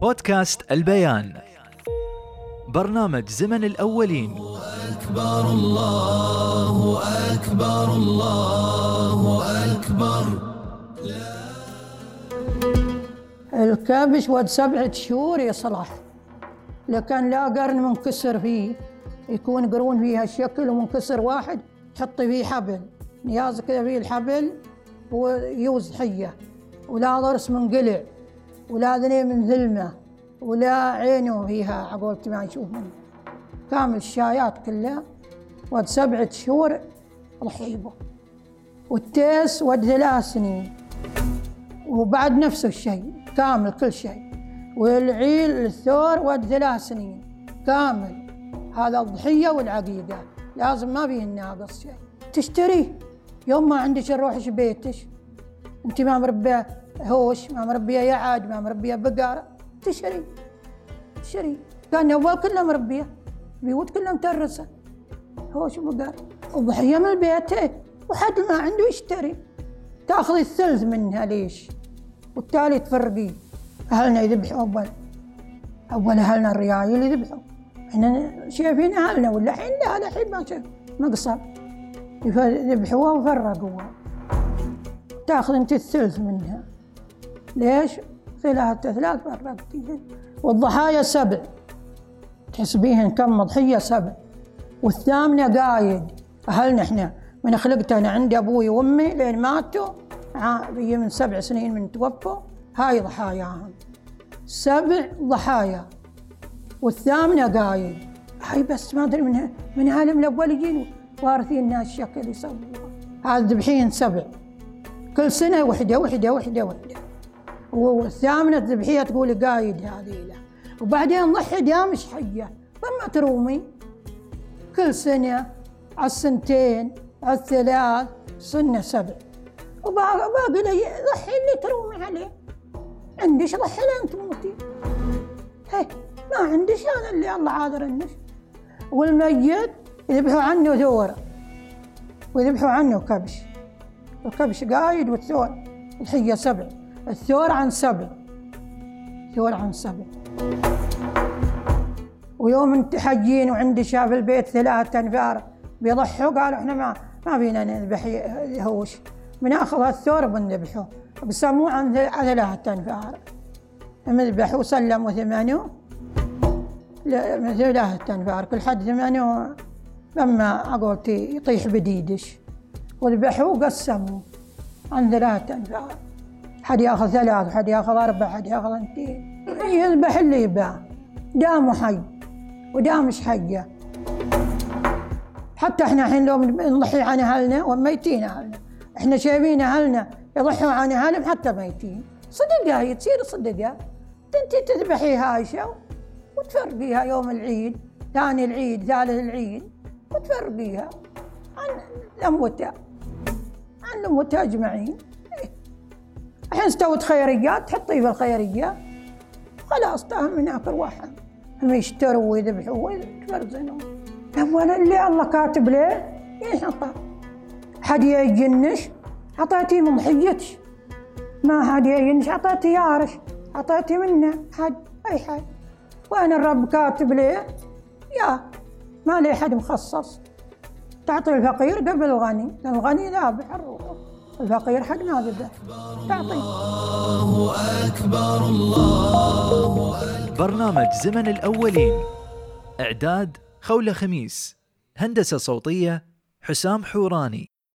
بودكاست البيان. برنامج زمن الأولين. أكبر الله أكبر الله أكبر. الكبش ود سبعة شهور يصلح لكن لا قرن منكسر فيه. يكون قرون فيه هالشكل ومنكسر واحد تحطي فيه حبل. نياز كذا فيه الحبل ويوز حية. ولا ضرس منقلع ولا ذني من ذلمة ولا عينه فيها عقول ما نشوف منه كامل الشايات كلها ود سبعة شهور رحيبة. والتيس ود ثلاث سنين. وبعد نفس الشيء كامل كل شيء. والعيل الثور ود ثلاث سنين. كامل. هذا الضحية والعقيقة. لازم ما فيه ناقص شيء. تشتريه يوم ما عندك نروحش بيتش انت ما مربيه هوش ما مربية يعاد ما مربية بقرة تشتري تشتري كان أول كله مربية بيوت كلها مترسه هوش بقر الضحيه من البيت إيه؟ وحد ما عنده يشتري. تاخذي الثلث منها ليش؟ والتالي تفرقي. أهلنا يذبحوا أول. أول أهلنا الريايل يذبحوا. إحنا شايفين أهلنا ولا الحين لا الحين ما شايف. مقصر يذبحوها وفرقوها تأخذ أنت الثلث منها. ليش؟ ثلاثة ثلاث فرقتي والضحايا سبع. تحسبيهن كم؟ ضحية سبع. والثامنة قايد. أهلنا إحنا. من خلقت أنا عندي أبوي وأمي لين ماتوا. من سبع سنين من توفوا. هاي ضحاياهم. سبع ضحايا. والثامنة قايد. هاي بس ما أدري من من عالم الأول يجين وارثين ناس شكل يسووها. هذا ذبحين سبع. كل سنة وحدة وحدة وحدة وحدة. والثامنة ذبحية تقول قايد هذه له وبعدين ضحي مش حية لما ترومي كل سنة على السنتين على الثلاث سنة سبع. وباقي لي ضحي اللي ترومي عليه. عندش ضحي لين تموتي. هي ما عندش هذا اللي الله عاذر النش والميت يذبحوا عنه ثور ويذبحوا عنه كبش. الكبش قايد والثور الحية سبع. الثور عن سبع. ثور عن سبع. ويوم انت حجين وعندي شاف البيت ثلاثة انفار بيضحوا قالوا إحنا ما ما بينا نذبح هوش. بناخذ الثور وبنذبحه. بسموه عن ثلاثة انفار نذبحوا وسلموا ثمانية. ثلاثة انفار كل حد ثمانية. لما أقول يطيح بديدش. وذبحوا وقسموا عن ثلاثة انفار حد ياخذ ثلاث وحد ياخذ أربع حد ياخذ اثنين يذبح اللي يباع دام حي ودام مش حية؟ حتى إحنا الحين لو نضحي عن أهلنا وميتين أهلنا. إحنا شايفين أهلنا يضحوا عن أهلهم حتى ميتين. صدقة هي؟ تصير صدقة أنت تذبحي هايشة وتفرقيها يوم العيد ثاني العيد ثالث العيد وتفرقيها. عن الأموتة عن الأموتة أجمعين. الحين استوت خيريات تحطيه في الخيرية خلاص تهم من آخر واحد. هم يشتروا ويذبحوا ويتفرزنوا. أولا اللي الله كاتب له ينحطه حد يجنش عطيتي من ضحيتش ما حد يجنش عطيتي يارش عطيتي منه حد أي حد. وأنا الرب كاتب لي يا ما لي حد مخصص. تعطي الفقير قبل الغني الغني ذابح الروح. الفقير حق ذبح تعطي. الله أكبر الله أكبر برنامج زمن الأولين. إعداد خولة خميس. هندسة صوتية حسام حوراني.